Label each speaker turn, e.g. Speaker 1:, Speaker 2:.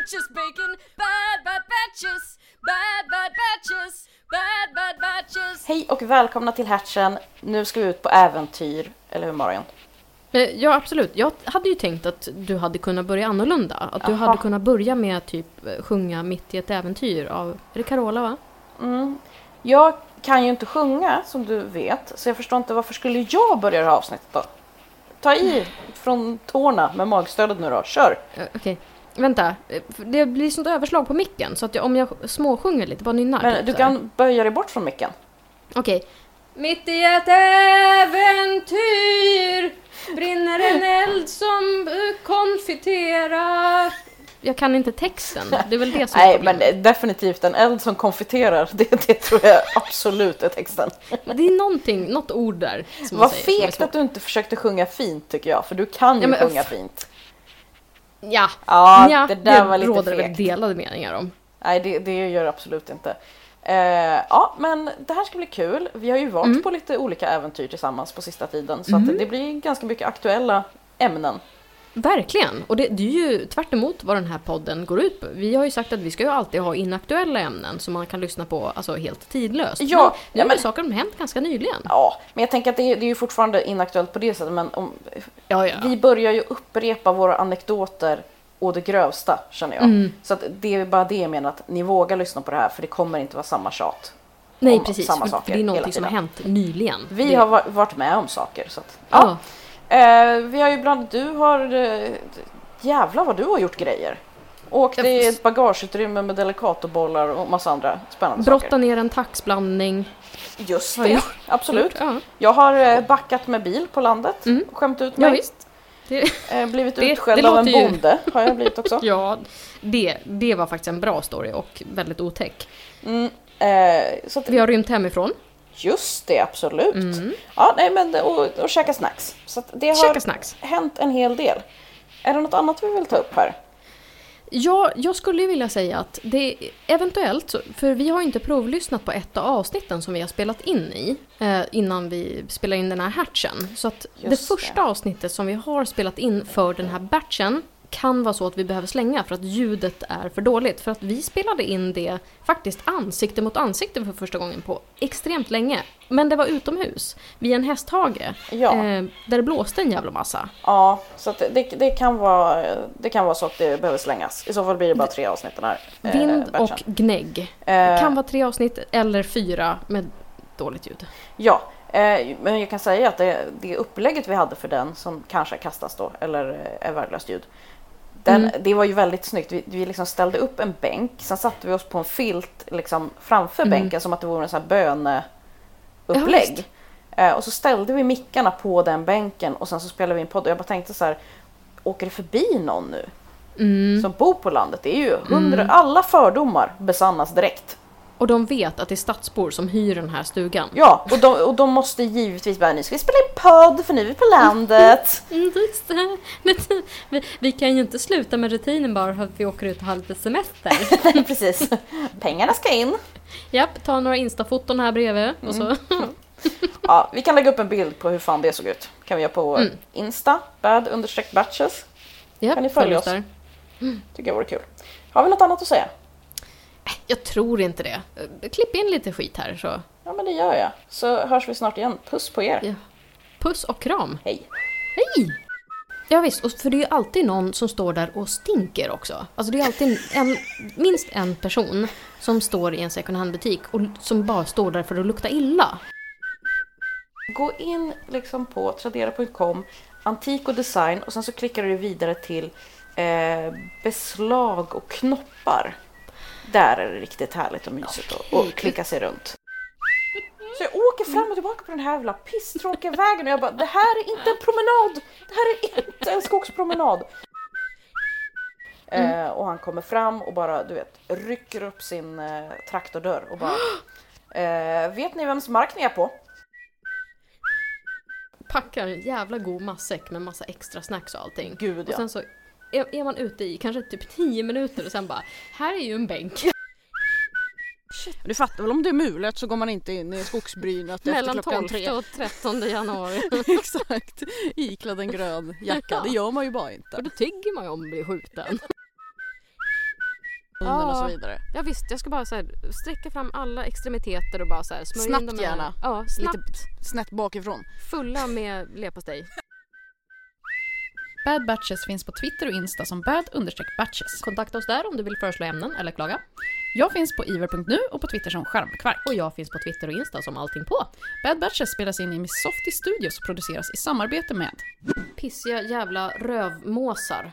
Speaker 1: sandwiches, bacon, bad bad batches, bad bad batches, bad bad batches.
Speaker 2: Hej och välkomna till Hatchen. Nu ska vi ut på äventyr, eller hur Marion?
Speaker 3: Eh, Ja, absolut. Jag hade ju tänkt att du hade kunnat börja annorlunda. Att du
Speaker 2: Jaha.
Speaker 3: hade kunnat börja med att typ eh, sjunga mitt i ett äventyr av, är det Carola va?
Speaker 2: Mm. Jag kan ju inte sjunga som du vet, så jag förstår inte varför skulle jag börja det här avsnittet då? Ta i från tårna med magstödet nu då, kör!
Speaker 3: Eh, Okej. Vänta, det blir sånt överslag på micken så att jag, om jag småsjunger lite, bara nynnar.
Speaker 2: Men
Speaker 3: typ
Speaker 2: du kan böja dig bort från micken.
Speaker 3: Okej. Mitt i ett äventyr brinner en eld som konfiterar. Jag kan inte texten, det är väl det som är
Speaker 2: Nej, men
Speaker 3: problemet.
Speaker 2: definitivt en eld som konfiterar, det, det tror jag absolut är texten.
Speaker 3: Det är någonting, något ord där.
Speaker 2: Vad fegt att du inte försökte sjunga fint tycker jag, för du kan ju
Speaker 3: Ja, men
Speaker 2: sjunga fint.
Speaker 3: Ja,
Speaker 2: Ja,
Speaker 3: ja
Speaker 2: det där var lite
Speaker 3: råder väl delade meningar om.
Speaker 2: Nej, det, det gör det absolut inte. Eh, ja, men det här ska bli kul. Vi har ju varit
Speaker 3: Mm.
Speaker 2: på lite olika äventyr tillsammans på sista tiden, så att det blir ganska mycket aktuella ämnen.
Speaker 3: Verkligen! Och det, det är ju tvärt emot vad den här podden går ut på. Vi har ju sagt att vi ska ju alltid ha inaktuella ämnen som man kan lyssna på alltså helt tidlöst.
Speaker 2: Ja,
Speaker 3: men nu
Speaker 2: ja,
Speaker 3: har
Speaker 2: men-
Speaker 3: ju saker som hänt ganska nyligen.
Speaker 2: Ja, men jag tänker att det, är- det är ju fortfarande inaktuellt på det sättet, men om,
Speaker 3: Ja, ja.
Speaker 2: vi börjar ju upprepa våra anekdoter och det grövsta känner jag.
Speaker 3: Mm.
Speaker 2: Så det är bara det jag menar, att ni vågar lyssna på det här för det kommer inte vara samma tjat.
Speaker 3: Nej, precis.
Speaker 2: samma
Speaker 3: för,
Speaker 2: saker
Speaker 3: för det är någonting som har hänt nyligen.
Speaker 2: Vi
Speaker 3: det,
Speaker 2: har va- varit med om saker. Så att, ja.
Speaker 3: Ja.
Speaker 2: Eh, vi har ju bland du har, eh, jävlar vad du har gjort grejer. Åkt i ett bagageutrymme med delicatobollar och massa andra spännande
Speaker 3: Brotta
Speaker 2: saker.
Speaker 3: ner en taxblandning.
Speaker 2: Just det,
Speaker 3: jag
Speaker 2: absolut.
Speaker 3: Ja,
Speaker 2: Jag har eh, backat med bil på landet,
Speaker 3: Mm.
Speaker 2: skämt ut
Speaker 3: ja
Speaker 2: mig.
Speaker 3: visst. Det,
Speaker 2: Eh, blivit
Speaker 3: Det-
Speaker 2: utskälld
Speaker 3: det
Speaker 2: av en
Speaker 3: ju-
Speaker 2: bonde har jag blivit också.
Speaker 3: ja, det, det var faktiskt en bra story och väldigt otäck.
Speaker 2: Mm, eh,
Speaker 3: Vi har rymt hemifrån.
Speaker 2: Just det, absolut.
Speaker 3: Mm.
Speaker 2: Ja, nej, men, och, och käka snacks. Så det har
Speaker 3: Käka snacks.
Speaker 2: hänt en hel del. Är det något annat vi vill ta upp här?
Speaker 3: Ja, jag skulle vilja säga att det eventuellt, för vi har inte provlyssnat på ett av avsnitten som vi har spelat in i eh, innan vi spelar in den här hatchen. Så att det
Speaker 2: Just det.
Speaker 3: första avsnittet som vi har spelat in för den här batchen kan vara så att vi behöver slänga för att ljudet är för dåligt. För att vi spelade in det faktiskt ansikte mot ansikte för första gången på extremt länge. Men det var utomhus, vid en hästhage,
Speaker 2: Ja.
Speaker 3: eh, där det blåste en jävla massa.
Speaker 2: Ja, så det, det, kan vara, det kan vara så att det behöver slängas. I så fall blir det bara tre avsnitt den här eh,
Speaker 3: Vind
Speaker 2: batchen.
Speaker 3: och gnägg.
Speaker 2: Eh,
Speaker 3: Kan vara tre avsnitt eller fyra med dåligt ljud.
Speaker 2: Ja, eh, men jag kan säga att det, det upplägget vi hade för den som kanske kastas då, eller eh, är värdelöst ljud. Den,
Speaker 3: Mm.
Speaker 2: Det var ju väldigt snyggt. Vi, vi liksom ställde upp en bänk, sen satte vi oss på en filt liksom framför
Speaker 3: Mm.
Speaker 2: bänken som att det vore en sån här
Speaker 3: Ja,
Speaker 2: böneupplägg.
Speaker 3: visst.
Speaker 2: eh, och så ställde vi mickarna på den bänken och sen så spelade vi in podd. Och jag bara tänkte så här, åker det förbi någon nu
Speaker 3: Mm.
Speaker 2: som bor på landet? Det är ju hundra, alla fördomar besannas direkt.
Speaker 3: Och de vet att det är stadsbor som hyr den här stugan.
Speaker 2: Ja, och de, och de måste givetvis bara, nu ska vi spela in podd för nu är vi på landet.
Speaker 3: Mm, just det. Men vi, vi kan ju inte sluta med rutinen bara för att vi åker ut och har lite semester.
Speaker 2: Nej, precis. Pengarna ska in.
Speaker 3: Japp, ta några instafoton här bredvid och så.
Speaker 2: Ja, vi kan lägga upp en bild på hur fan det såg ut. Kan vi göra på
Speaker 3: Mm.
Speaker 2: Insta, bad understreck batches.
Speaker 3: Japp,
Speaker 2: Kan ni följa
Speaker 3: följ
Speaker 2: oss?
Speaker 3: där.
Speaker 2: Tycker jag vore kul. Har vi något annat att säga?
Speaker 3: Jag tror inte det. Klipp in lite skit här så.
Speaker 2: Ja, men det gör jag. Så hörs vi snart igen. Puss på er.
Speaker 3: Ja. Puss och kram.
Speaker 2: Hej.
Speaker 3: Hej! Ja, visst, och för det är ju alltid någon som står där och stinker också. Alltså det är alltid en, minst en person som står i en second hand-butik och som bara står där för att lukta illa.
Speaker 2: Gå in liksom på tradera.com, antik och design och sen så klickar du vidare till eh, beslag och knoppar. Där är det riktigt härligt och mysigt att och klicka sig runt. Så jag åker fram och tillbaka på den här jävla pisstråkiga vägen och jag bara, det här är inte en promenad! Det här är inte en skogspromenad! Eh, och han kommer fram och bara, du vet, rycker upp sin eh, traktordörr och bara eh, Vet ni vems mark ni är på?
Speaker 3: Packar en jävla god matsäck med massa extra snacks och allting.
Speaker 2: Gud
Speaker 3: Och
Speaker 2: ja.
Speaker 3: sen så är, är man ute i kanske typ 10 minuter och sen bara, här är ju en bänk.
Speaker 4: Du fattar väl om det är mulet så går man inte in i skogsbrynet efter
Speaker 3: Mellan
Speaker 4: klockan
Speaker 3: 12
Speaker 4: tre.
Speaker 3: och 13 januari.
Speaker 4: Exakt, iklädd en grön jacka.
Speaker 3: Ja.
Speaker 4: Det gör man ju bara
Speaker 3: Och
Speaker 4: inte.
Speaker 3: då tigger man ju om att bli skjuten.
Speaker 5: munnen och så
Speaker 3: Ja.
Speaker 5: vidare.
Speaker 3: Ja visst, jag ska bara så här, sträcka fram alla extremiteter och bara så här, smörja in
Speaker 5: Snabbt
Speaker 3: dem med-
Speaker 5: gärna.
Speaker 3: Ja, snabbt.
Speaker 5: Lite snett bakifrån.
Speaker 3: Fulla med leverpastej.
Speaker 2: Bad Batches finns på Twitter och Insta som bad-batches.
Speaker 3: Kontakta oss där om du vill föreslå ämnen eller klaga.
Speaker 2: Jag finns på iver.nu och på Twitter som Charmkvark.
Speaker 3: Och jag finns på Twitter och Insta som allting på.
Speaker 2: Bad Batches spelas in i Miss Softy Studios och produceras i samarbete med
Speaker 3: Pissiga jävla rövmåsar.